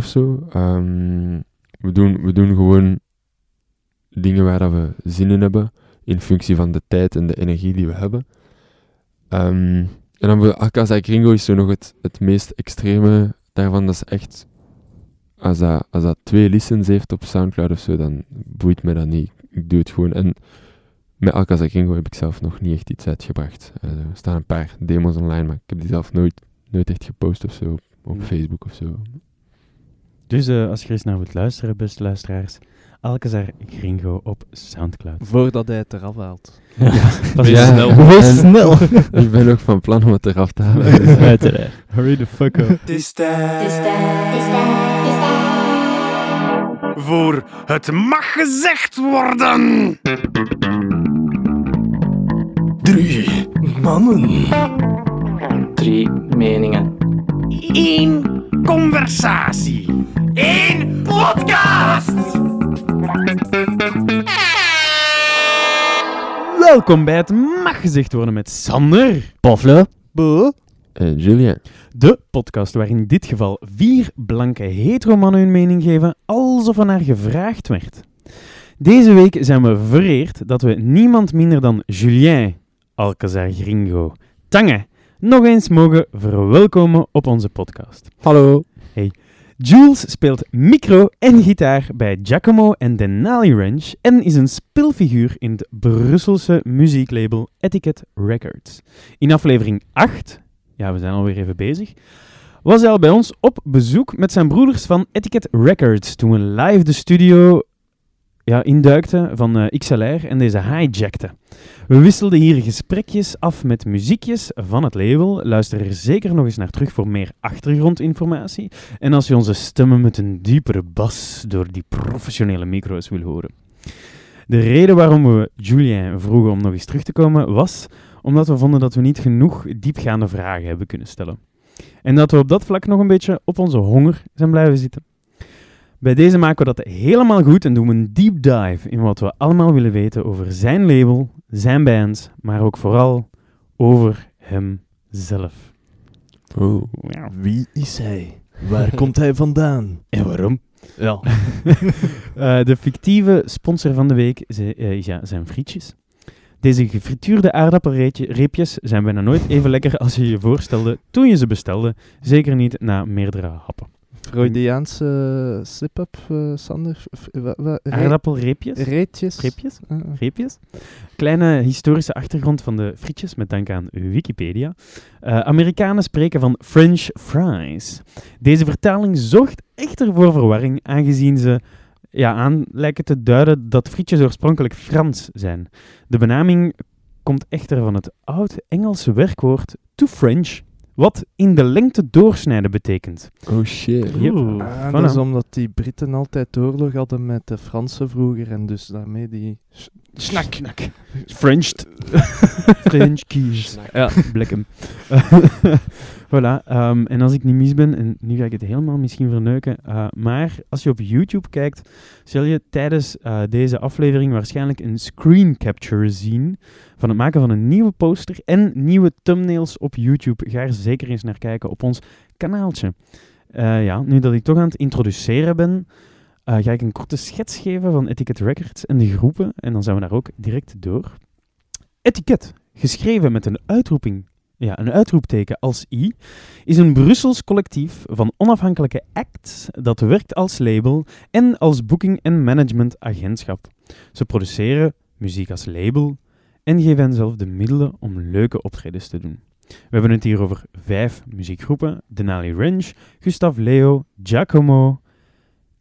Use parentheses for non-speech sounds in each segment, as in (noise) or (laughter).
of zo. Ehm, we, doen, we doen gewoon dingen waar dat we zin in hebben, in functie van de tijd en de energie die we hebben. Ehm, en dan voor Gringo is zo nog het, het meest extreme daarvan. Dat is echt, als dat, als dat twee listens heeft op Soundcloud of zo, dan boeit me dat niet. Ik doe het gewoon. En met Alcazar Gringo heb ik zelf nog niet echt iets uitgebracht. Eh, er staan een paar demos online, maar ik heb die zelf nooit, nooit echt gepost of zo op, op. Facebook of zo. Dus eh, als je er eens naar wilt luisteren, beste luisteraars, Alcazar Gringo op Soundcloud. Voordat hij het eraf haalt. (laughs) (laughs) Pas Ja. snel. Wees snel. (laughs) ik ben ook van plan om het eraf te halen. dus, Uiteraard. Hurry the fuck up. Het is tijd voor het mag gezegd worden. Drie mannen. Drie meningen. Eén conversatie. Eén podcast. Welkom bij het Mag Gezegd Worden met Sander. Pavle. Bo. eh, Julien, De podcast waarin in dit geval vier blanke hetero mannen hun mening geven alsof er naar gevraagd werd. Deze week zijn we vereerd dat we niemand minder dan Julien Alcazar Gringo Tange nog eens mogen verwelkomen op onze podcast. hallo. Jules speelt micro en gitaar bij Giacomo en Denali Ranch en is een speelfiguur in het Brusselse muzieklabel Etiquette Records. In aflevering 8, ja we zijn alweer even bezig, was hij al bij ons op bezoek met zijn broeders van Etiquette Records toen we live de studio ja, induikten van eh, XLR en deze hijackten. We wisselden hier gesprekjes af met muziekjes van het label. Luister er zeker nog eens naar terug voor meer achtergrondinformatie. En als je onze stemmen met een diepere bas door die professionele micro's wil horen. De reden waarom we Julien vroegen om nog eens terug te komen was omdat we vonden dat we niet genoeg diepgaande vragen hebben kunnen stellen. En dat we op dat vlak nog een beetje op onze honger zijn blijven zitten. Bij deze maken we dat helemaal goed en doen we een deep dive in wat we allemaal willen weten over zijn label, zijn band, maar ook vooral over hemzelf. Oh. Wie is hij? Waar (laughs) komt hij vandaan? En waarom? Ja. (laughs) Eh, de fictieve sponsor van de week ze- eh, is ja, zijn frietjes. Deze gefrituurde aardappelreepjes zijn bijna nooit even lekker als je je voorstelde toen je ze bestelde. Zeker niet na meerdere happen. Freudiaanse slip-up, eh, Sander? Re- Aardappelreepjes? Reetjes? Reepjes? Ah, Reepjes. Kleine historische achtergrond van de frietjes met dank aan Wikipedia. Eh, Amerikanen spreken van French fries. Deze vertaling zorgt echter voor verwarring, aangezien ze ja, aan lijken te duiden dat frietjes oorspronkelijk Frans zijn. De benaming komt echter van het oud-Engelse werkwoord to French, wat in de lengte doorsnijden betekent. Oh shit. Yep. Ah, Voilà. dat is omdat die Britten altijd oorlog hadden met de Fransen vroeger en dus daarmee die... Snak, (laughs) knak. French. French keys. Ja. Blikken. (laughs) voilà. ehm, en als ik niet mis ben, en nu ga ik het helemaal misschien verneuken, eh, maar als je op YouTube kijkt, zul je tijdens eh, deze aflevering waarschijnlijk een screen capture zien van het maken van een nieuwe poster en nieuwe thumbnails op YouTube. Ga er zeker eens naar kijken op ons kanaaltje. Eh, ja, nu dat ik toch aan het introduceren ben, ga ik een korte schets geven van Etiquette Records en de groepen. En dan zijn we daar ook direct door. Etiquette, geschreven met een uitroeping, ja, een uitroepteken als i, is een Brussels collectief van onafhankelijke acts dat werkt als label en als booking- en managementagentschap. Ze produceren muziek als label en geven hen zelf de middelen om leuke optredens te doen. We hebben het hier over vijf muziekgroepen: Denali Range, Gustav Leo, Giacomo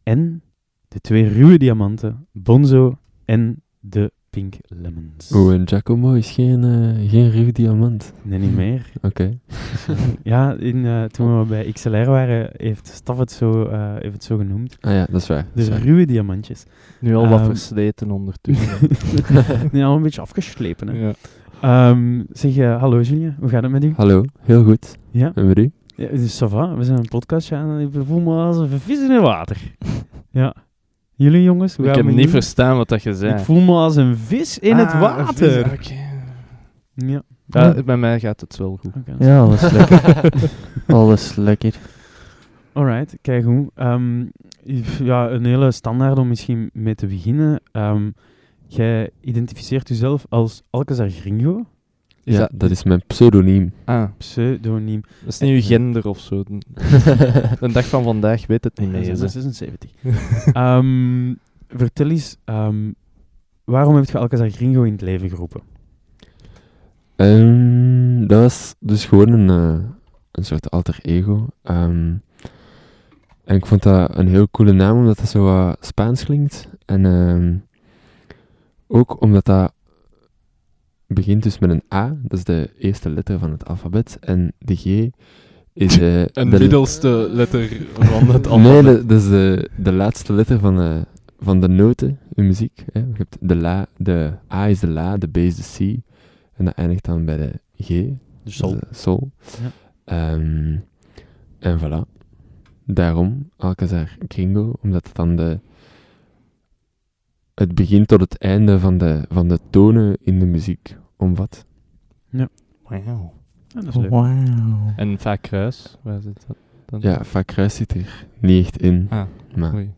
en de twee ruwe diamanten, Bonzo en de Pink Lemons. Oh, en Giacomo is geen, eh, geen ruw diamant. Nee, niet meer. (laughs) Oké. (laughs) ja, in, eh, toen we bij XLR waren, heeft Staf het zo, eh, heeft het zo genoemd. Ah ja, dat is waar. is waar. ruwe diamantjes. Nu al wat Ehm, versleten ondertussen. (laughs) nee, al een beetje afgeslepen. Hè. ja. Ehm, zeg, hallo Julien, hoe gaat het met u? Hallo, heel goed. Ja, En met u? ja dus ça va. we zijn een podcastje aan en ik voel me als een vis in het water. ja. Jullie jongens, hoe Ik heb niet verstaan wat dat je zei. Ik voel me als een vis in het Ah, water. Ja. Ja, bij mij gaat het wel goed. Ja, alles lekker. (laughs) alles lekker. Alright, kijk hoe. Ehm, ja, een hele standaard om misschien mee te beginnen. Ehm, jij identificeert jezelf als Alcazar Gringo, Is ja, dat- dat is mijn pseudoniem. Ah, pseudoniem. dat is niet uw gender of zo. (laughs) De dag van vandaag weet het niet Nee, meer. dat is hè. 76. (laughs) Ehm, vertel eens, ehm, waarom heb je Alcazar Gringo in het leven geroepen? Ehm, dat was dus gewoon een, eh, een soort alter ego. Ehm, en ik vond dat een heel coole naam, omdat dat zo wat Spaans klinkt. En ehm, ook omdat dat begint dus met een A, dat is de eerste letter van het alfabet. En de G is... eh, (laughs) Een de, middelste letter van het (laughs) Nee, alfabet. dat, dat is de, de laatste letter van de, van de noten in muziek. Hè. Je hebt de, la, de A is de La, de B is de C. En dat eindigt dan bij de G. Dus sol. de sol. Ja. Ehm, en voilà. Daarom Alcazar Gringo, omdat het dan de, het begin tot het einde van de, van de tonen in de muziek omvat. Wauw. Ja, dat is leuk. En vaak kruis, waar zit dat dan? Ja, vaak kruis zit er niet echt in. Ah, maar oei.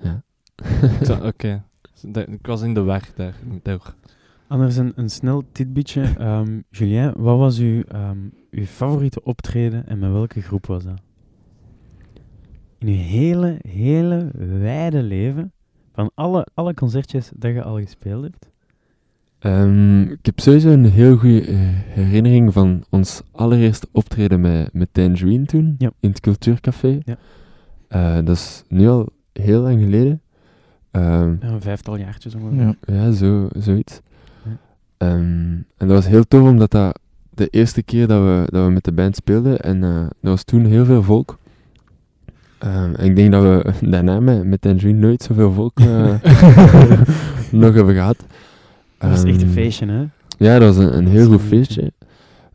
ja. (laughs) Oké. Da- Ik was in de weg daar. daar. Anders een, een snel tidbitje. Ehm, Julien, wat was uw, ehm, uw favoriete optreden en met welke groep was dat? In uw hele, hele wijde leven, van alle, alle concertjes dat je al gespeeld hebt? Ehm, ik heb sowieso een heel goede eh, herinnering van ons allereerste optreden met, met Tangerine toen, Ja. in het Cultuurcafé. Ja. Eh, dat is nu al heel lang geleden. Ehm, Ja, een vijftal jaartjes ongeveer. Ja. ja, zo, zoiets. Ja. Ehm, en dat was heel tof, omdat dat de eerste keer dat we, dat we met de band speelden, en eh er was toen heel veel volk. Ehm, ik denk dat we daarna met, met Tangerine nooit zoveel volk eh, (laughs) nog hebben gehad. Dat was echt een Ehm, feestje, hè? ja, dat was een, een heel goed feestje.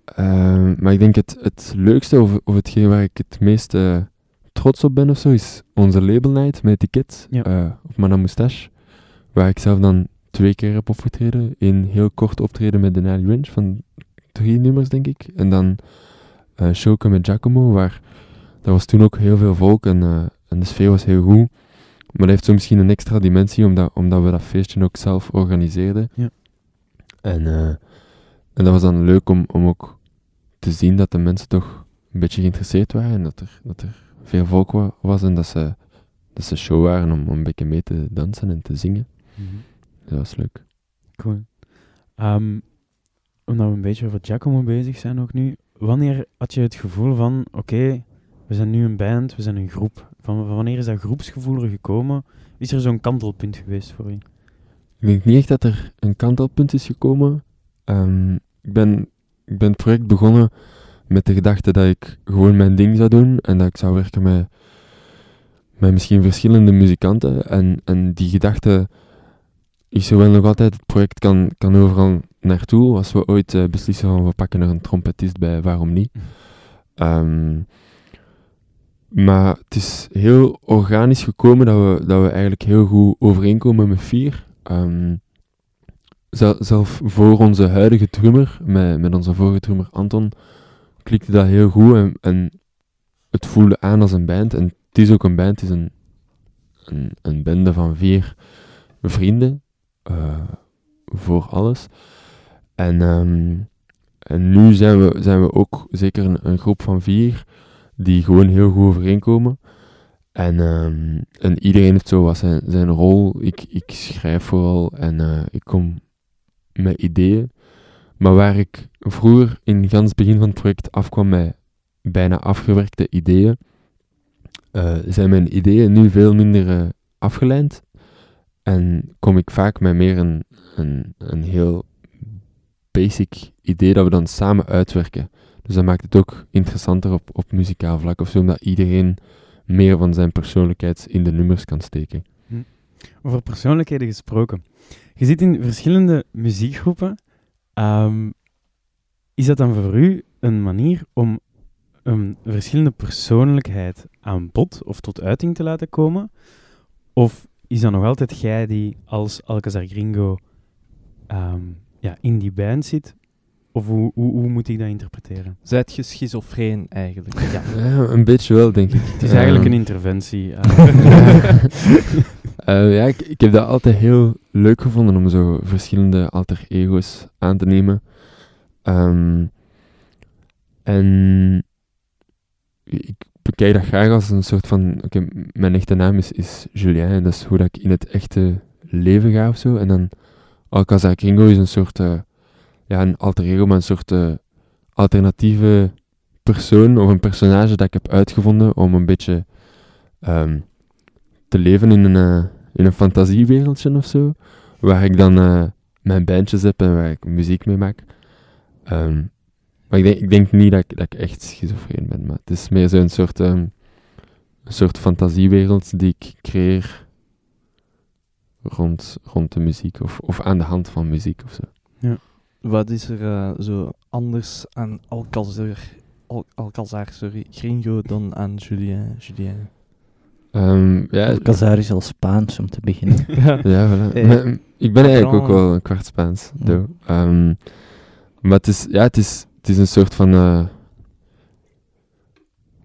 Ehm, maar ik denk het, het leukste, of, of hetgeen waar ik het meest trots op ben of zo, is onze label night met etiket Ja. eh, op Madame Moustache. Waar ik zelf dan twee keer heb opgetreden. Een heel kort optreden met Denali Range van drie nummers, denk ik. En dan eh showken met Giacomo, waar daar was toen ook heel veel volk en, eh, en de sfeer was heel goed. Maar dat heeft zo misschien een extra dimensie, omdat, omdat we dat feestje ook zelf organiseerden. Ja. En, eh, en dat was dan leuk om, om ook te zien dat de mensen toch een beetje geïnteresseerd waren en dat er, dat er veel volk wa- was en dat ze, dat ze show waren om, om een beetje mee te dansen en te zingen. Dat was leuk. Cool. Ehm, omdat we een beetje over Giacomo bezig zijn ook nu. Wanneer had je het gevoel van, oké, we zijn nu een band, we zijn een groep. Van, van wanneer is dat groepsgevoel er gekomen? Is er zo'n kantelpunt geweest voor je? Ik denk niet echt dat er een kantelpunt is gekomen. Ehm, ik, ben, ik ben het project begonnen met de gedachte dat ik gewoon mijn ding zou doen en dat ik zou werken met, met misschien verschillende muzikanten. En, en die gedachte is zowel nog altijd, het project kan, kan overal naartoe. Als we ooit eh, beslissen van we pakken er een trompetist bij, waarom niet? Ehm, maar het is heel organisch gekomen dat we, dat we eigenlijk heel goed overeenkomen met vier. Zel- zelf voor onze huidige drummer, met, met onze vorige drummer Anton, klikte dat heel goed en, en het voelde aan als een band. En het is ook een band, het is een, een, een bende van vier vrienden, eh, voor alles. En, ehm, en nu zijn we, zijn we ook zeker een groep van vier die gewoon heel goed overeenkomen. En, ehm, en iedereen heeft zo wat zijn, zijn rol. Ik, ik schrijf vooral en eh, ik kom met ideeën. Maar waar ik vroeger in gans begin van het project afkwam met bijna afgewerkte ideeën, eh, zijn mijn ideeën nu veel minder eh, afgeleid. En kom ik vaak met meer een, een, een heel basic idee dat we dan samen uitwerken. Dus dat maakt het ook interessanter op, op muzikaal vlak of zo, omdat iedereen meer van zijn persoonlijkheid in de nummers kan steken. Over persoonlijkheden gesproken. Je zit in verschillende muziekgroepen. Ehm, is dat dan voor u een manier om een verschillende persoonlijkheid aan bod of tot uiting te laten komen? Of is dat nog altijd jij die als Alcazar Gringo ehm, ja, in die band zit? Of hoe, hoe, hoe moet ik dat interpreteren? Zijt je schizofreen eigenlijk? (laughs) Ja. Ja, een beetje wel, denk ik. Het is eigenlijk een Ehm, interventie. eh. (laughs) Eh, ja, ik, ik heb dat altijd heel leuk gevonden om zo verschillende alter ego's aan te nemen. Ehm, en ik bekijk dat graag als een soort van... Oké, mijn echte naam is, is Julien en dat is hoe dat ik in het echte leven ga of zo. En dan Alcazar Gringo is een soort... eh, ja, een alter ego, maar een soort eh, alternatieve persoon of een personage dat ik heb uitgevonden om een beetje... ehm, te leven in een, eh, in een fantasiewereldje of zo. Waar ik dan eh, mijn bandjes heb en waar ik muziek mee maak. Ehm, maar ik denk, ik denk niet dat ik, dat ik echt schizofreen ben. Maar het is meer zo'n soort, ehm, een soort fantasiewereld die ik creëer rond, rond de muziek. Of, of aan de hand van muziek of zo. Wat is er eh, zo anders aan Alcazar, Al Alcazar sorry, Gringo dan aan Julien? Julien? Ehm, ja, Alcazar is al Spaans om te beginnen. ja. (laughs) Ja, voilà. Eh, Maar, mm, ik ben eigenlijk ook wel een kwart Spaans. Ehm, maar het is, ja, het is, het is een soort van... eh,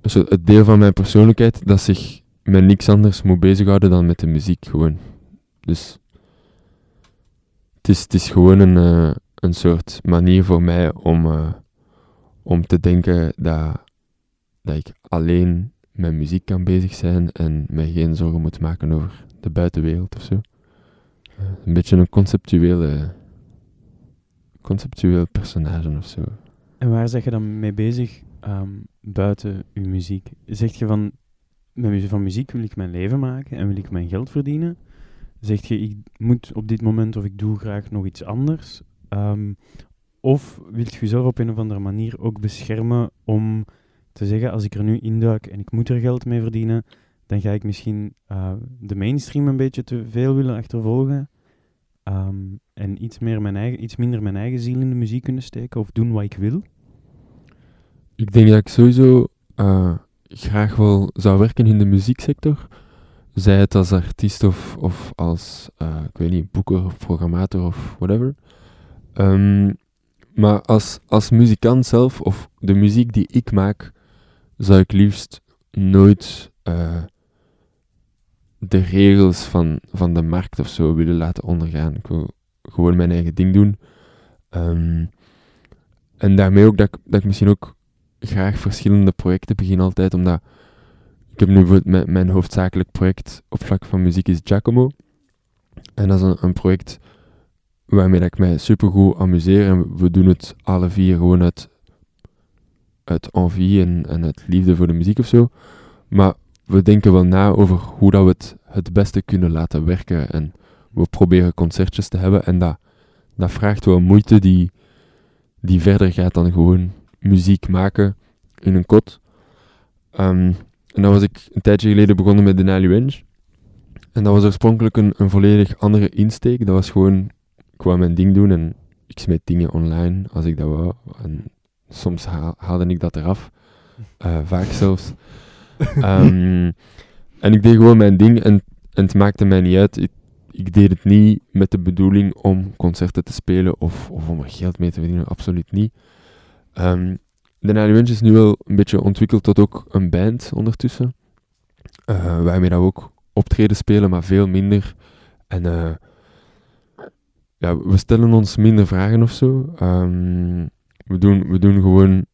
een soort- het deel van mijn persoonlijkheid dat zich met niks anders moet bezighouden dan met de muziek gewoon. Dus het is, het is gewoon een, eh, een soort manier voor mij om, eh, om te denken dat, dat ik alleen met muziek kan bezig zijn en mij geen zorgen moet maken over de buitenwereld of zo. Eh, een beetje een conceptuele, conceptueel personage of zo. En waar zeg je dan mee bezig ehm, buiten je muziek? Zeg je van, met van muziek wil ik mijn leven maken en wil ik mijn geld verdienen? Zeg je, ik moet op dit moment of ik doe graag nog iets anders? Ehm, of wilt je jezelf op een of andere manier ook beschermen om te zeggen, als ik er nu induik en ik moet er geld mee verdienen, dan ga ik misschien eh, de mainstream een beetje te veel willen achtervolgen. ehm, en iets, meer mijn eigen, iets minder mijn eigen ziel in de muziek kunnen steken of doen wat ik wil. Ik denk dat ik sowieso eh, graag wel zou werken in de muzieksector. Zij het als artiest of, of als, eh, ik weet niet, boeker of programmator of whatever. Ehm, maar als, als muzikant zelf, of de muziek die ik maak, zou ik liefst nooit eh, de regels van, van de markt of zo willen laten ondergaan. Ik wil gewoon mijn eigen ding doen. Ehm, en daarmee ook dat ik, dat ik misschien ook graag verschillende projecten begin altijd, omdat ik heb nu bijvoorbeeld mijn, hoofdzakelijk project op vlak van muziek is Giacomo. En dat is een project waarmee ik mij supergoed amuseer en we doen het alle vier gewoon uit, uit envie en, en uit liefde voor de muziek of zo. Maar we denken wel na over hoe dat we het het beste kunnen laten werken en we proberen concertjes te hebben en dat, dat vraagt wel moeite die, die verder gaat dan gewoon muziek maken in een kot. Ehm, en dan was ik een tijdje geleden begonnen met Denali Range. En dat was oorspronkelijk een, een volledig andere insteek. Dat was gewoon, ik wou mijn ding doen en ik smeet dingen online als ik dat wou. En soms haal- haalde ik dat eraf. Eh, vaak zelfs. (laughs) Ehm, en ik deed gewoon mijn ding en, en het maakte mij niet uit. Ik, ik deed het niet met de bedoeling om concerten te spelen of, of om er geld mee te verdienen, absoluut niet. Ehm de Nine is nu wel een beetje ontwikkeld tot ook een band ondertussen. eh, waarmee dat we ook optreden spelen, maar veel minder. En eh, ja, we stellen ons minder vragen of zo. Ehm, we, doen, we doen gewoon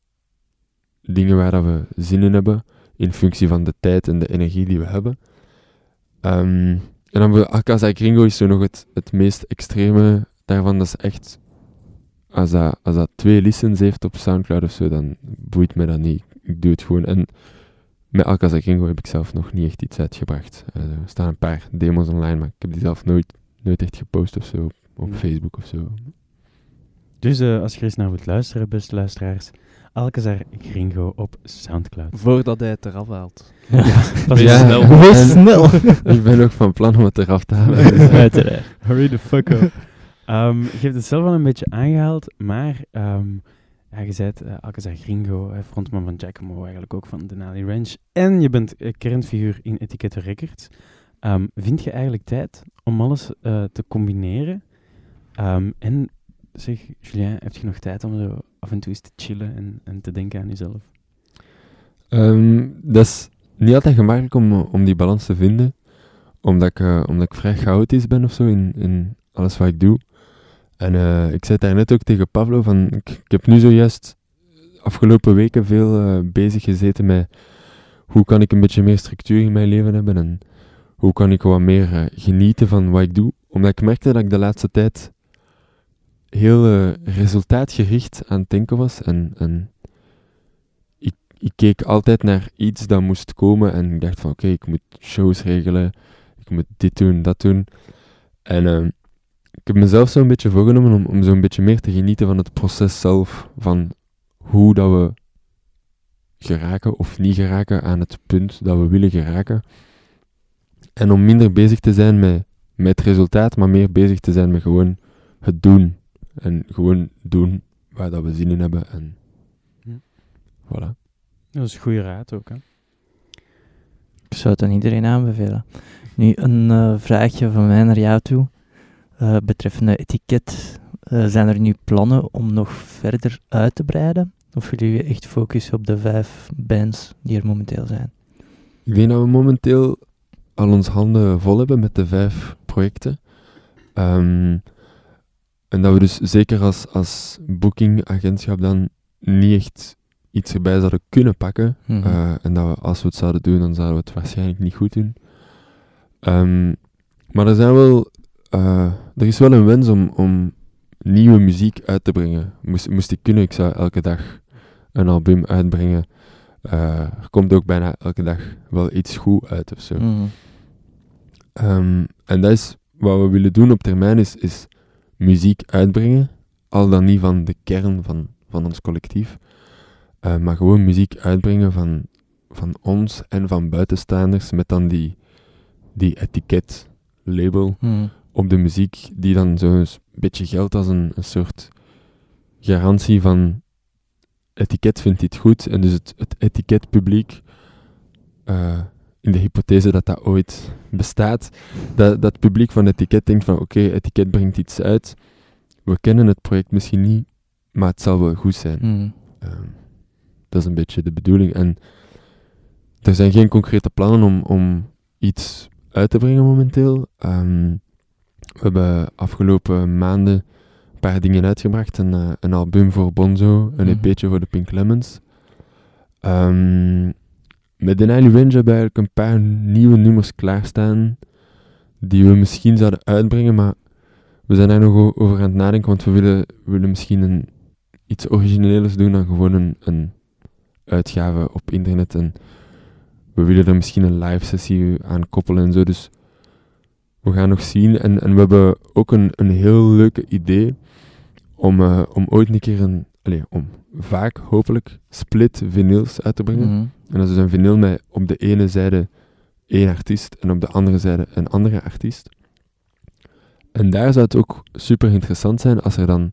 dingen waar dat we zin in hebben, in functie van de tijd en de energie die we hebben. Ehm, en dan Akasa Gringo is zo nog het, het meest extreme daarvan. Dat is echt als dat, als dat twee listens heeft op Soundcloud of zo, dan boeit me dat niet. Ik doe het gewoon. En met Alcazar Gringo heb ik zelf nog niet echt iets uitgebracht. Eh, er staan een paar demos online, maar ik heb die zelf nooit, nooit echt gepost of zo op. Facebook of zo. Dus eh, als je er eens naar wilt luisteren, beste luisteraars, Alcazar Gringo op Soundcloud. Voordat hij het eraf haalt. (laughs) Pas Ja. snel. En- snel. (laughs) ik ben ook van plan om het eraf te halen. Eh, (laughs) Uiteraard. Hurry the fuck up. Ehm, je hebt het zelf al een beetje aangehaald, maar ehm, ja, je zei uh, Alcazar Gringo, eh, frontman van Giacomo, eigenlijk ook van Denali Ranch. En je bent uh, kernfiguur in Etiquette Records. Ehm, vind je eigenlijk tijd om alles uh, te combineren? Ehm, en zeg, Julien, heb je nog tijd om zo af en toe eens te chillen en, en te denken aan jezelf? Ehm, dat is niet altijd gemakkelijk om, om die balans te vinden. Omdat ik, eh, omdat ik vrij chaotisch ben of zo in, in alles wat ik doe. En eh, ik zei daar net ook tegen Pablo van, ik, heb nu zojuist afgelopen weken veel eh, bezig gezeten met hoe kan ik een beetje meer structuur in mijn leven hebben en hoe kan ik wat meer genieten van wat ik doe. Omdat ik merkte dat ik de laatste tijd heel eh, resultaatgericht aan het denken was en, ik, ik keek altijd naar iets dat moest komen en ik dacht van oké, ik moet shows regelen, ik moet dit doen, dat doen. En eh, ik heb mezelf zo'n beetje voorgenomen om, om zo'n beetje meer te genieten van het proces zelf, van hoe dat we geraken of niet geraken aan het punt dat we willen geraken. En om minder bezig te zijn met, met het resultaat, maar meer bezig te zijn met gewoon het doen. En gewoon doen waar dat we zin in hebben. En Ja. voilà. Dat is een goede raad ook, hè? Ik zou het aan iedereen aanbevelen. Nu, een eh, vraagje van mij naar jou toe. eh, betreffende etiket. Eh, zijn er nu plannen om nog verder uit te breiden? Of willen jullie echt focussen op de vijf bands die er momenteel zijn? Ik denk dat we momenteel al ons handen vol hebben met de vijf projecten. Ehm, en dat we dus zeker als, als bookingagentschap dan niet echt iets erbij zouden kunnen pakken. Mhm. Eh, en dat we, als we het zouden doen, dan zouden we het waarschijnlijk niet goed doen. Ehm, maar er zijn wel... eh, er is wel een wens om, om nieuwe muziek uit te brengen. Moest, moest ik kunnen, ik zou elke dag een album uitbrengen. Eh, er komt ook bijna elke dag wel iets goed uit of zo. Mhm. Ehm, en dat is wat we willen doen op termijn, is, is muziek uitbrengen. Al dan niet van de kern van, van ons collectief. Eh, maar gewoon muziek uitbrengen van, van ons en van buitenstaanders. Met dan die, die etiket, label Mhm. op de muziek. Die dan zo'n beetje geldt als een, een soort garantie van etiket vindt dit goed. En dus het, het etiketpubliek, eh, in de hypothese dat dat ooit bestaat, dat, dat het publiek van etiket denkt van oké, etiket brengt iets uit. We kennen het project misschien niet, maar het zal wel goed zijn. Mhm. Ehm, dat is een beetje de bedoeling. En er zijn geen concrete plannen om, om iets uit te brengen momenteel. Ehm, we hebben afgelopen maanden een paar dingen uitgebracht. Een, eh, een album voor Bonzo, een Mhm. EP'tje voor de Pink Lemons. Ehm, met de Nile Range hebben we eigenlijk een paar nieuwe nummers klaarstaan. Die we misschien zouden uitbrengen, maar we zijn daar nog over aan het nadenken. Want we willen, willen misschien iets origineels doen dan gewoon een, een uitgave op internet. En we willen er misschien een live sessie aan koppelen en zo. Dus we gaan nog zien. En, en we hebben ook een, een heel leuke idee om, eh, om ooit een keer een, om vaak hopelijk split vinyls uit te brengen. Mhm. En dat is dus een vinyl met op de ene zijde één artiest en op de andere zijde een andere artiest. En daar zou het ook super interessant zijn als er dan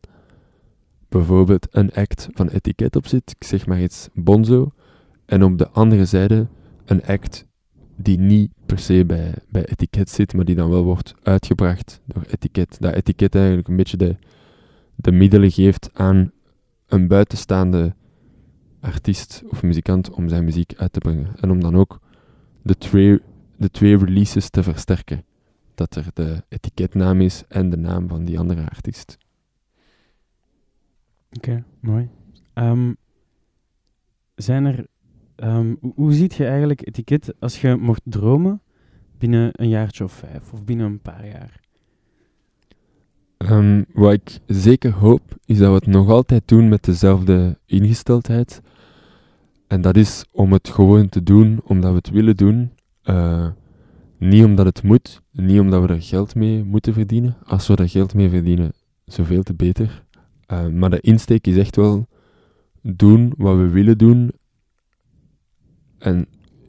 bijvoorbeeld een act van etiket op zit, ik zeg maar iets Bonzo, en op de andere zijde een act die niet per se bij, bij etiket zit, maar die dan wel wordt uitgebracht door etiket. Dat etiket eigenlijk een beetje de, de middelen geeft aan een buitenstaande artiest of muzikant om zijn muziek uit te brengen. En om dan ook de twee, de twee releases te versterken. Dat er de etiketnaam is en de naam van die andere artiest. Oké, mooi. Ehm, zijn er... hoe, hoe ziet je eigenlijk etiket als je mocht dromen binnen een jaartje of vijf? Of binnen een paar jaar? Ehm, wat ik zeker hoop, is dat we het nog altijd doen met dezelfde ingesteldheid. En dat is om het gewoon te doen omdat we het willen doen. Eh, niet omdat het moet, niet omdat we er geld mee moeten verdienen. Als we er geld mee verdienen, zoveel te beter. Eh, maar de insteek is echt wel doen wat we willen doen. En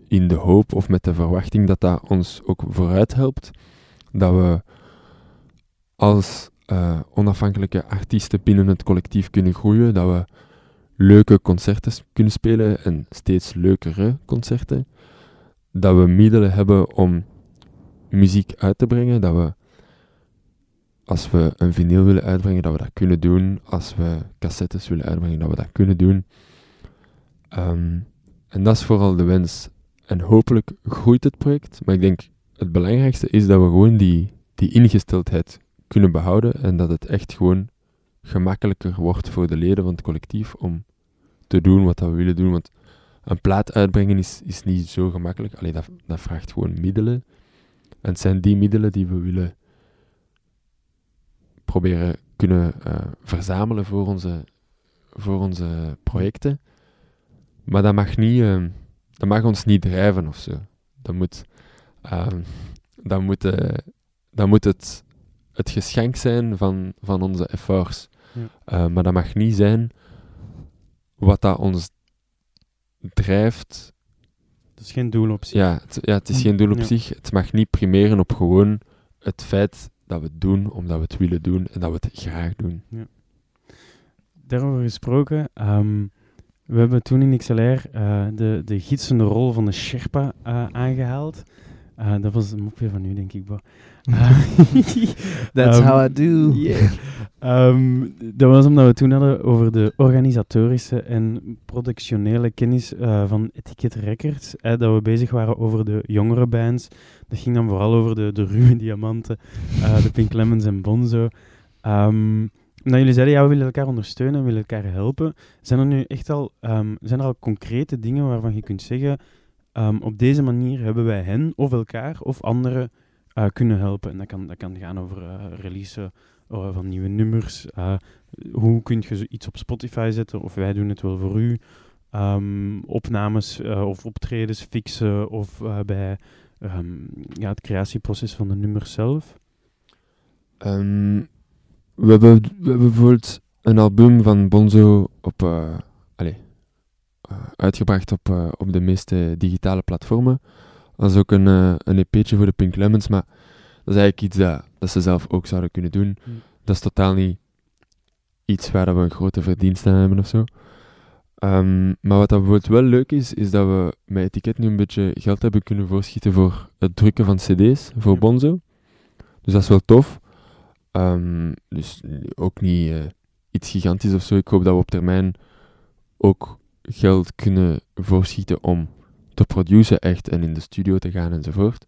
in de hoop of met de verwachting dat dat ons ook vooruit helpt. Dat we als eh, onafhankelijke artiesten binnen het collectief kunnen groeien. Dat we leuke concerten kunnen spelen en steeds leukere concerten. Dat we middelen hebben om muziek uit te brengen. Dat we als we een vinyl willen uitbrengen, dat we dat kunnen doen. Als we cassettes willen uitbrengen, dat we dat kunnen doen. Ehm, en dat is vooral de wens. En hopelijk groeit het project. Maar ik denk, het belangrijkste is dat we gewoon die, die ingesteldheid kunnen behouden. En dat het echt gewoon gemakkelijker wordt voor de leden van het collectief om te doen wat we willen doen. Want een plaat uitbrengen is, is niet zo gemakkelijk. Alleen dat, dat vraagt gewoon middelen. En het zijn die middelen die we willen proberen kunnen eh, verzamelen voor onze, voor onze projecten. Maar dat mag, niet, eh, dat mag ons niet drijven of zo. Dat moet, ehm, dat moet, eh, dat moet het, het geschenk zijn van, van onze efforts. Ja. Eh, maar dat mag niet zijn wat dat ons drijft. Dat is geen doel op zich. Ja, het, ja, het is geen doel op Ja. zich. Het mag niet primeren op gewoon het feit dat we het doen omdat we het willen doen en dat we het graag doen. Daarover gesproken, ehm, we hebben toen in XLR eh, de, de gidsende rol van de Sherpa eh, aangehaald. Eh, dat was een mopje van u, denk ik. Eh, (laughs) (laughs) That's ehm, how I do. yeah. Ehm, dat was omdat we toen hadden over de organisatorische en productionele kennis eh, van Etiquette Records. eh, dat we bezig waren over de jongere bands. Dat ging dan vooral over de, de ruwe diamanten, eh, de Pink Lemons en Bonzo. Omdat jullie zeiden, ja, we willen elkaar ondersteunen, we willen elkaar helpen. Zijn er nu echt al, zijn er al concrete dingen waarvan je kunt zeggen, ehm, op deze manier hebben wij hen of elkaar of anderen eh, kunnen helpen? En dat kan, dat kan gaan over eh releasen eh, van nieuwe nummers. hoe kun je iets op Spotify zetten? Of wij doen het wel voor u. Ehm, opnames of optredens fixen of bij ehm, ja, het creatieproces van de nummers zelf. We, hebben, we hebben bijvoorbeeld een album van Bonzo op, uitgebracht op, eh, op de meeste digitale platformen. Als ook een, eh, een EP'tje voor de Pink Lemons, maar dat is eigenlijk iets dat, dat ze zelf ook zouden kunnen doen. Hm. Dat is totaal niet iets waar dat we een grote verdienste aan hebben of zo. Ehm, maar wat dat bijvoorbeeld wel leuk is, is dat we met Etiket nu een beetje geld hebben kunnen voorschieten voor het drukken van cd's voor Ja. Bonzo. Dus dat is wel tof. Ehm, dus ook niet eh, iets gigantisch of zo. Ik hoop dat we op termijn ook geld kunnen voorschieten om te produceren echt en in de studio te gaan enzovoort.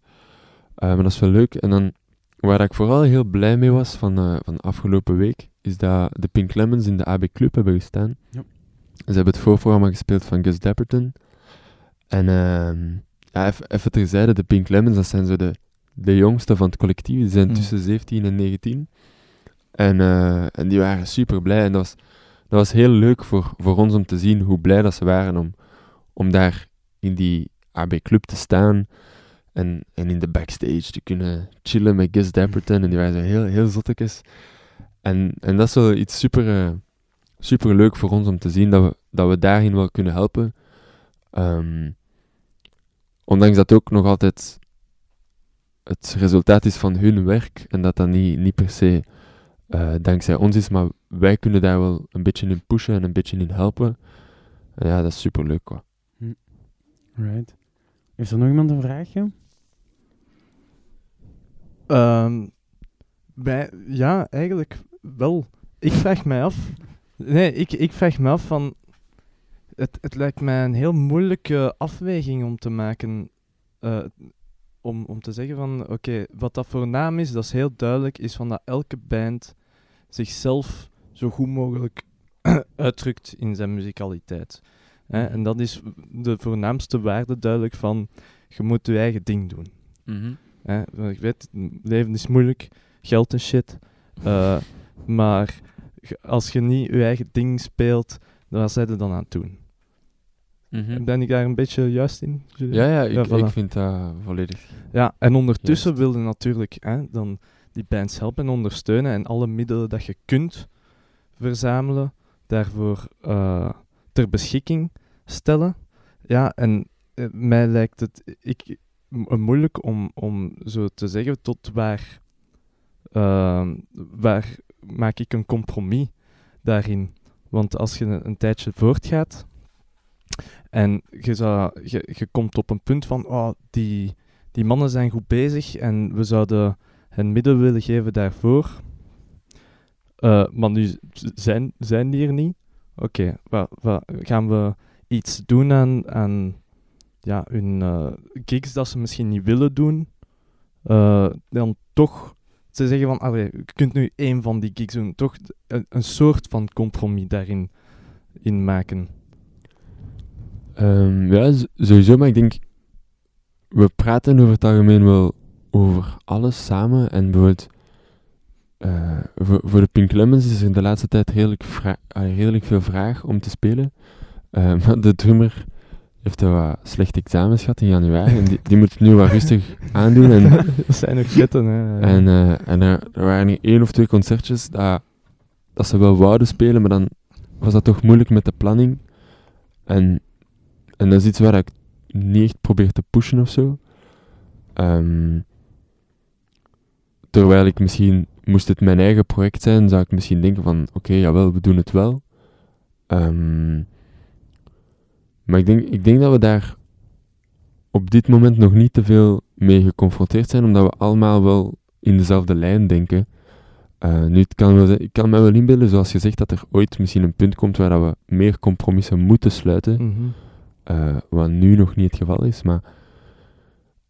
Eh, maar dat is wel leuk. En dan, waar ik vooral heel blij mee was van, eh, van afgelopen week, is dat de Pink Lemons in de AB Club hebben gestaan. Ja. Ze hebben het voorprogramma gespeeld van Gus Dapperton. En ehm ja, even, even terzijde, de Pink Lemons, dat zijn zo de, de jongste van het collectief. Die zijn Hmm. tussen 17 en 19. En, eh, en die waren super blij. En dat was, dat was heel leuk voor, voor ons om te zien hoe blij dat ze waren om, om daar in die AB Club te staan. En, en in de backstage te kunnen chillen met Gus Dapperton. En die waren zo heel, heel zottekes. En, en dat is wel iets super, eh, super leuk voor ons om te zien dat we, dat we daarin wel kunnen helpen. Ehm, ondanks dat ook nog altijd het resultaat is van hun werk en dat dat niet, niet per se eh, dankzij ons is, maar wij kunnen daar wel een beetje in pushen en een beetje in helpen. En ja, dat is super leuk. Quoi. Right. Heeft er nog iemand een vraagje? Ehm, bij, ja, eigenlijk wel. Ik vraag mij af. Nee, ik, ik vraag me af van. Het, het lijkt mij een heel moeilijke afweging om te maken. eh, om, om te zeggen van, oké, wat dat voor naam is, dat is heel duidelijk, is van dat elke band zichzelf zo goed mogelijk (clears throat) uitdrukt in zijn muzikaliteit. Hè? En dat is de voornaamste waarde duidelijk van, je moet je eigen ding doen. Hè, want ik weet, leven is moeilijk, geld en shit. Eh, (laughs) maar als je niet je eigen ding speelt, dan wat zijn er dan aan het doen? Ben ik daar een beetje juist in? Ja, ja, ik, Ja, voilà. ik vind dat volledig. Ja, en ondertussen wilde natuurlijk hè, dan die bands helpen en ondersteunen en alle middelen dat je kunt verzamelen, daarvoor eh, ter beschikking stellen. Ja, en eh, mij lijkt het ik, m- moeilijk om, om zo te zeggen tot waar, ehm, waar maak ik een compromis daarin. Want als je een, een tijdje voortgaat en je, zou, je, je komt op een punt van, oh, die, die mannen zijn goed bezig en we zouden hen middelen willen geven daarvoor. Eh, maar nu zijn, zijn die er niet. Oké, gaan we iets doen aan, aan ja, hun eh, gigs dat ze misschien niet willen doen? Eh, dan toch ze zeggen van, allee, je kunt nu één van die gigs doen. Toch een, soort van compromis daarin in maken. Ehm, ja, sowieso, maar ik denk, we praten over het algemeen wel over alles samen. En bijvoorbeeld, eh, voor, voor de Pink Lemons is er de laatste tijd redelijk, redelijk veel vraag om te spelen. Eh, (laughs) maar de drummer heeft een wat slecht examens gehad in januari. En die, die moet het nu wat rustig (laughs) aandoen. En, dat zijn nog ketten, hè. en, eh, en er, er waren hier één of twee concertjes dat, dat ze wel wouden spelen, maar dan was dat toch moeilijk met de planning. En, en dat is iets waar ik niet echt probeer te pushen of zo. Ehm, terwijl ik misschien, moest het mijn eigen project zijn, zou ik misschien denken van, oké, jawel, we doen het wel. Ehm, maar ik denk, ik denk dat we daar op dit moment nog niet te veel mee geconfronteerd zijn, omdat we allemaal wel in dezelfde lijn denken. Eh, nu, het kan wel, ik kan me wel inbeelden, zoals je zegt, dat er ooit misschien een punt komt waar dat we meer compromissen moeten sluiten, Mhm. eh, wat nu nog niet het geval is. Maar,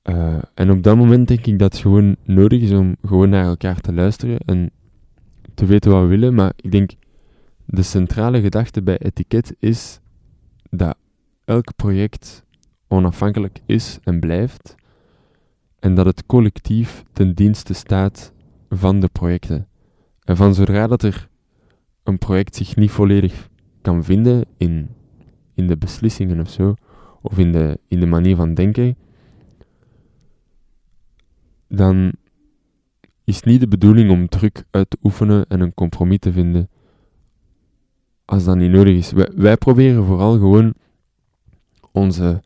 eh, en op dat moment denk ik dat het gewoon nodig is om gewoon naar elkaar te luisteren en te weten wat we willen. Maar ik denk, de centrale gedachte bij etiket is dat elk project onafhankelijk is en blijft. En dat het collectief ten dienste staat van de projecten. En van zodra dat er een project zich niet volledig kan vinden in, in de beslissingen of zo, of in de, in de manier van denken, dan is niet de bedoeling om druk uit te oefenen en een compromis te vinden als dat niet nodig is. Wij, proberen vooral gewoon onze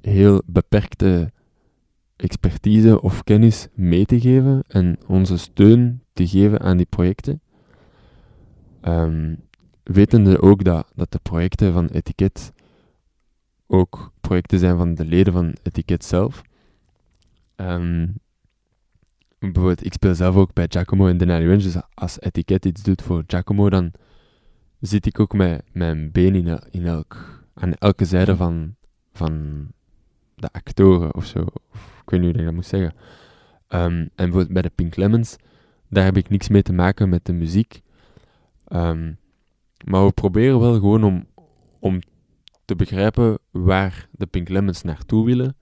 heel beperkte expertise of kennis mee te geven en onze steun te geven aan die projecten. Ehm, wetende ook dat, dat de projecten van Etiket ook projecten zijn van de leden van Etiket zelf. Bijvoorbeeld, ik speel zelf ook bij Giacomo in Denali Range, dus als Etiket iets doet voor Giacomo, dan zit ik ook met mijn been in, el- in elk, aan elke zijde van, van de actoren of zo. Of, ik weet niet hoe ik dat moet zeggen. Ehm, en bijvoorbeeld bij de Pink Lemons, daar heb ik niks mee te maken met de muziek. Ehm, maar we proberen wel gewoon om, om te begrijpen waar de Pink Lemons naartoe willen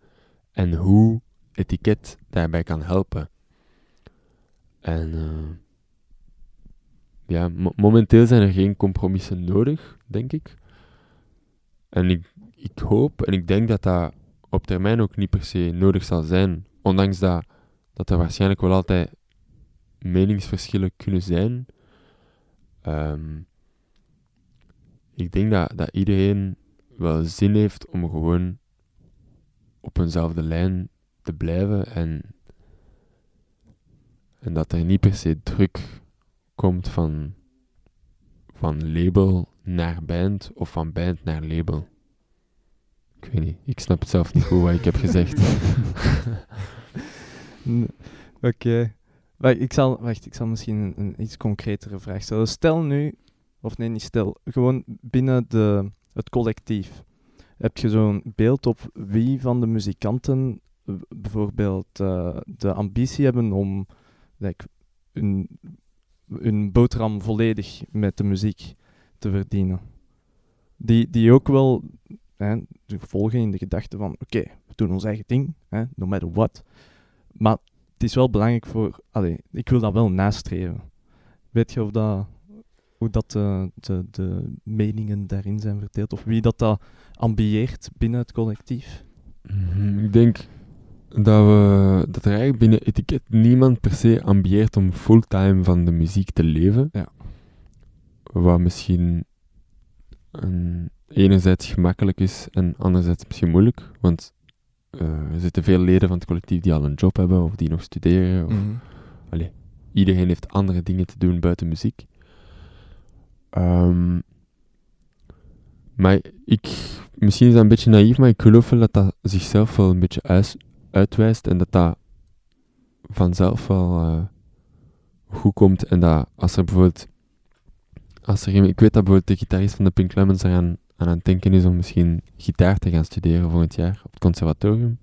en hoe etiket daarbij kan helpen. En eh, ja, mo- momenteel zijn er geen compromissen nodig, denk ik. En ik, ik hoop en ik denk dat dat op termijn ook niet per se nodig zal zijn. Ondanks dat, dat er waarschijnlijk wel altijd meningsverschillen kunnen zijn. Ehm, ik denk dat, dat iedereen wel zin heeft om gewoon op eenzelfde lijn te blijven en, en dat er niet per se druk komt van, van label naar band of van band naar label. Ik weet niet, ik snap het zelf niet goed wat ik heb gezegd. (laughs) Oké. Wacht, ik zal, wacht, ik zal misschien een, een iets concretere vraag stellen. Stel nu, of nee, niet stel, gewoon binnen de, het collectief. Heb je zo'n beeld op wie van de muzikanten bijvoorbeeld eh, de ambitie hebben om like, hun, hun boterham volledig met de muziek te verdienen? Die, die ook wel hè, volgen in de gedachte van, oké, we doen ons eigen ding, hè, no matter what. Maar het is wel belangrijk voor... Allee, ik wil dat wel nastreven. Weet je of dat, hoe dat de, de, de meningen daarin zijn verdeeld? Of wie dat, dat ambieert binnen het collectief? Mhm, Ik denk dat, we, dat er eigenlijk binnen etiket niemand per se ambieert om fulltime van de muziek te leven. Ja. Wat misschien een, enerzijds gemakkelijk is en anderzijds misschien moeilijk. Want eh, er zitten veel leden van het collectief die al een job hebben of die nog studeren. Of Mhm. iedereen heeft andere dingen te doen buiten muziek. Ehm, maar ik, misschien is dat een beetje naïef, maar ik geloof wel dat dat zichzelf wel een beetje uis- uitwijst en dat dat vanzelf wel, eh, goed komt en dat als er bijvoorbeeld, als er ik weet dat bijvoorbeeld de gitarist van de Pink Lemons eraan aan het denken is om misschien gitaar te gaan studeren volgend jaar op het conservatorium.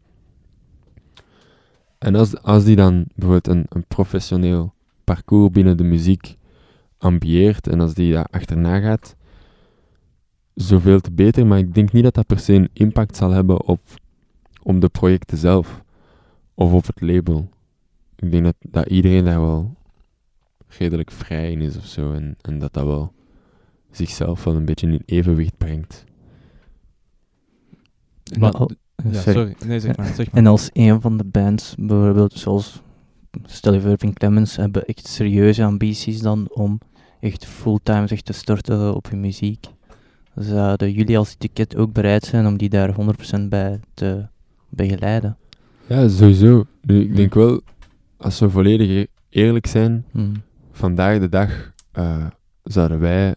En als, als die dan bijvoorbeeld een, een professioneel parcours binnen de muziek ambieert en als die daar achterna gaat, zoveel te beter. Maar ik denk niet dat dat per se een impact zal hebben op, op de projecten zelf of op het label. Ik denk dat, dat iedereen daar wel redelijk vrij in is of zo en, en dat dat wel zichzelf wel een beetje in evenwicht brengt. En Maar al- ja, sorry. sorry. Nee, zeg maar. Zeg maar. En als een van de bands, bijvoorbeeld zoals, stel je voor, Pink Clemens, hebben echt serieuze ambities dan om echt fulltime zich te storten op hun muziek. Zouden jullie als ticket ook bereid zijn om die daar 100% bij te begeleiden? Ja, sowieso. Nu, ik denk wel, als we volledig e- eerlijk zijn, Hmm. vandaag de dag eh, zouden wij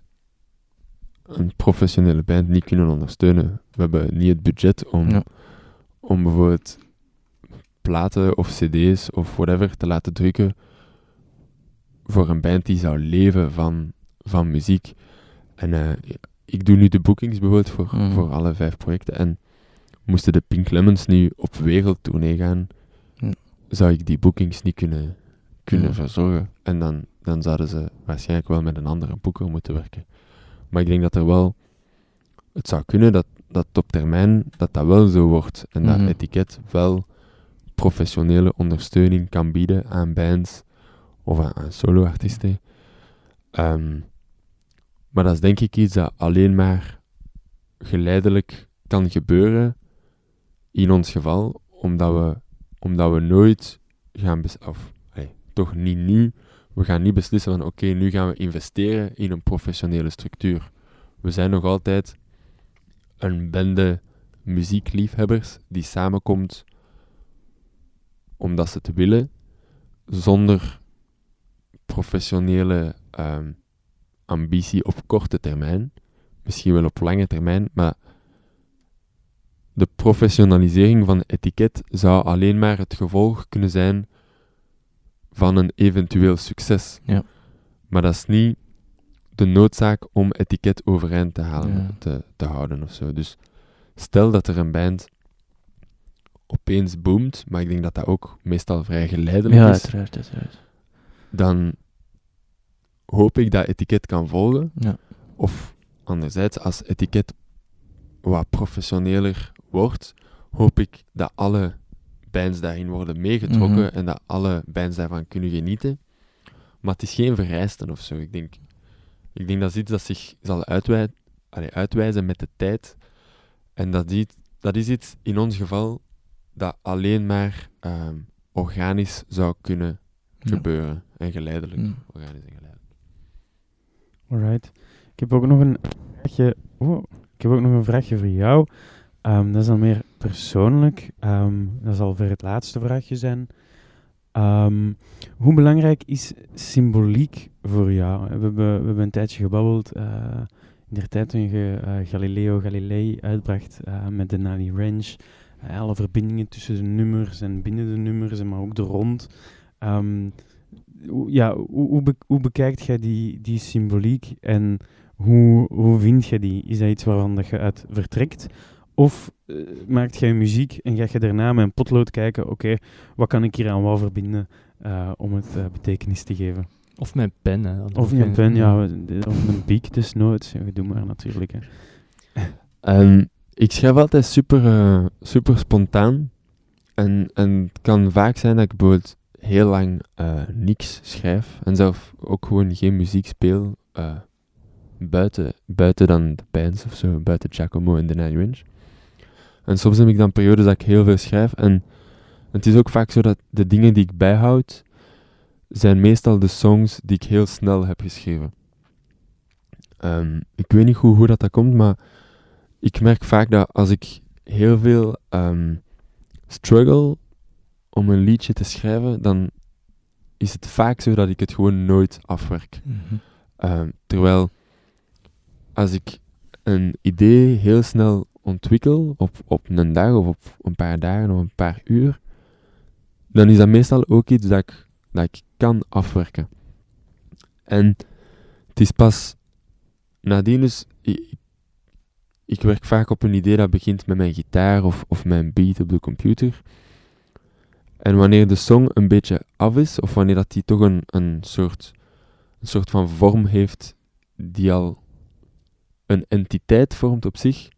een professionele band niet kunnen ondersteunen. We hebben niet het budget om, Ja. om bijvoorbeeld platen of cd's of whatever te laten drukken voor een band die zou leven van, van muziek. En eh, ik doe nu de bookings bijvoorbeeld voor, Mhm. voor alle vijf projecten. En moesten de Pink Lemons nu op wereldtournee gaan, Ja. zou ik die bookings niet kunnen, kunnen Ja. verzorgen. En dan, dan zouden ze waarschijnlijk wel met een andere boeker moeten werken. Maar ik denk dat er wel... Het zou kunnen dat, dat op termijn dat dat wel zo wordt. En Mhm. dat etiket wel professionele ondersteuning kan bieden aan bands of aan, aan solo-artiesten. Ehm, maar dat is denk ik iets dat alleen maar geleidelijk kan gebeuren in ons geval, omdat we, omdat we nooit gaan of toch niet nu, we gaan niet beslissen van oké, nu gaan we investeren in een professionele structuur. We zijn nog altijd een bende muziekliefhebbers die samenkomt omdat ze het willen, zonder professionele ehm, ambitie op korte termijn, misschien wel op lange termijn, maar de professionalisering van het etiket zou alleen maar het gevolg kunnen zijn van een eventueel succes. Ja. Maar dat is niet de noodzaak om etiket overeind te, halen, Ja. te, te houden of zo. Dus stel dat er een band opeens boomt, maar ik denk dat dat ook meestal vrij geleidelijk Ja, is, uiteraard, uiteraard. dan hoop ik dat etiket kan volgen. Ja. Of anderzijds, als etiket wat professioneler wordt, hoop ik dat alle bands daarin worden meegetrokken Mhm. en dat alle bands daarvan kunnen genieten. Maar het is geen vereisten of zo. Ik denk, ik denk dat is iets dat zich zal uitwij allee, uitwijzen met de tijd. En dat, die, dat is iets in ons geval dat alleen maar ehm, organisch zou kunnen Ja. gebeuren. En geleidelijk. Mm. Organisch en geleidelijk. Alright. Ik heb ook nog een vraagje. Oh, ik heb ook nog een vraagje voor jou. Ehm, dat is dan meer persoonlijk. Ehm, dat zal voor het laatste vraagje zijn. Ehm, hoe belangrijk is symboliek voor jou? We hebben, we hebben een tijdje gebabbeld. eh, in de tijd toen je eh, Galileo Galilei uitbracht eh, met de Nali Range. Alle verbindingen tussen de nummers en binnen de nummers, maar ook de rond. Ja, hoe, hoe bekijkt jij die, die symboliek en hoe, hoe vind je die? Is dat iets waarvan dat je uit vertrekt? Of eh, maakt jij muziek en ga je daarna met een potlood kijken, oké, wat kan ik hier aan wat verbinden eh, om het eh, betekenis te geven? Of mijn pen, hè. Of een je- pen, ja, of een biek desnoods. Ja, doe maar natuurlijk. Hè. En ik schrijf altijd super, eh, super spontaan. En, en het kan vaak zijn dat ik bijvoorbeeld heel lang eh, niks schrijf. En zelf ook gewoon geen muziek speel. eh, buiten, buiten dan de bands of zo. Buiten Giacomo en The Nine Range. En soms heb ik dan periodes dat ik heel veel schrijf. En het is ook vaak zo dat de dingen die ik bijhoud, zijn meestal de songs die ik heel snel heb geschreven. Ehm, ik weet niet goed hoe dat, dat komt, maar ik merk vaak dat als ik heel veel ehm, struggle om een liedje te schrijven, dan is het vaak zo dat ik het gewoon nooit afwerk. Mhm. Ehm, terwijl als ik een idee heel snel ontwikkel, op, op een dag of op een paar dagen of een paar uur, dan is dat meestal ook iets dat ik, dat ik kan afwerken. En het is pas nadien dus... Ik, ik werk vaak op een idee dat begint met mijn gitaar of, of mijn beat op de computer. En wanneer de song een beetje af is, of wanneer dat die toch een, een, soort, een soort van vorm heeft die al een entiteit vormt op zich,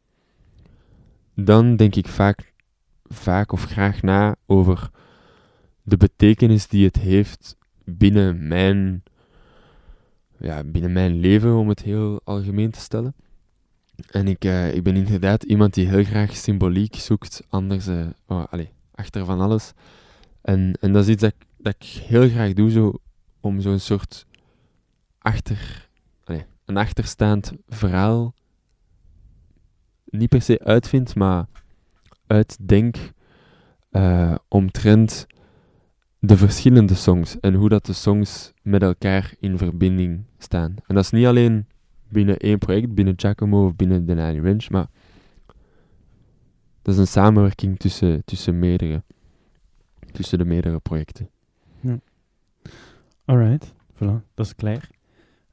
dan denk ik vaak, vaak of graag na over de betekenis die het heeft binnen mijn, ja, binnen mijn leven, om het heel algemeen te stellen. En ik, eh, ik ben inderdaad iemand die heel graag symboliek zoekt, anders, eh, oh, allez, achter van alles. En, en dat is iets dat, ik- dat ik heel graag doe, zo, om zo'n soort achter, allez, een achterstaand verhaal niet per se uitvind, maar uitdenk eh, omtrent de verschillende songs en hoe dat de songs met elkaar in verbinding staan. En dat is niet alleen binnen één project, binnen Giacomo of binnen The Nine Range, maar dat is een samenwerking tussen, tussen meerdere, tussen de meerdere projecten. Alright, voilà, dat is klaar.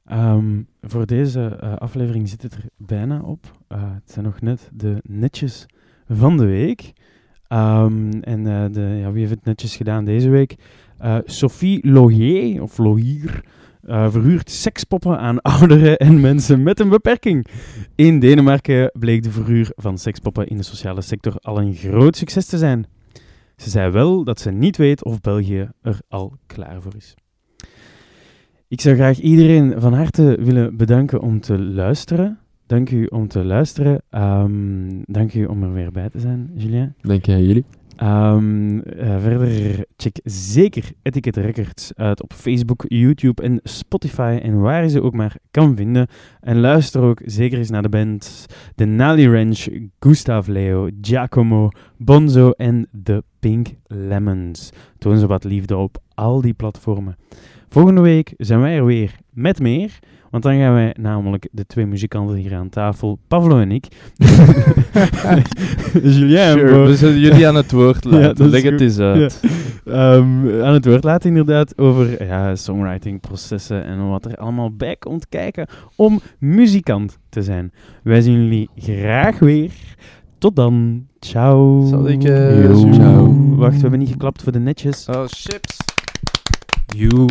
Ehm, voor deze eh, aflevering zit het er bijna op. Eh, het zijn nog net de netjes van de week. Ehm, en eh, de, ja, wie heeft het netjes gedaan deze week? Eh, Sophie Logier, of Logier, verhuurt sekspoppen aan (laughs) ouderen en mensen met een beperking. In Denemarken bleek de verhuur van sekspoppen in de sociale sector al een groot succes te zijn. Ze zei wel dat ze niet weet of België er al klaar voor is. Ik zou graag iedereen van harte willen bedanken om te luisteren. Dank u om te luisteren. Ehm, dank u om er weer bij te zijn, Julien. Dank jij jullie. Ehm, eh, verder check zeker Etiquette Records uit op Facebook, YouTube en Spotify en waar je ze ook maar kan vinden. En luister ook zeker eens naar de band The Nally Ranch, Gustav Leo, Giacomo, Bonzo en The Pink Lemons. Toon ze wat liefde op al die platformen. Volgende week zijn wij er weer met meer. Want dan gaan wij namelijk de twee muzikanten hier aan tafel, Pavlo en ik. (laughs) Julien, Sure, voor- we zullen jullie aan het woord (laughs) laten. Leg het eens uit. Ehm, aan het woord laten inderdaad over ja, songwritingprocessen en wat er allemaal bij komt kijken om muzikant te zijn. Wij zien jullie graag weer. Tot dan. Ciao. Zal ik, eh? Ciao. Wacht, we hebben niet geklapt voor de netjes. Oh, chips. You.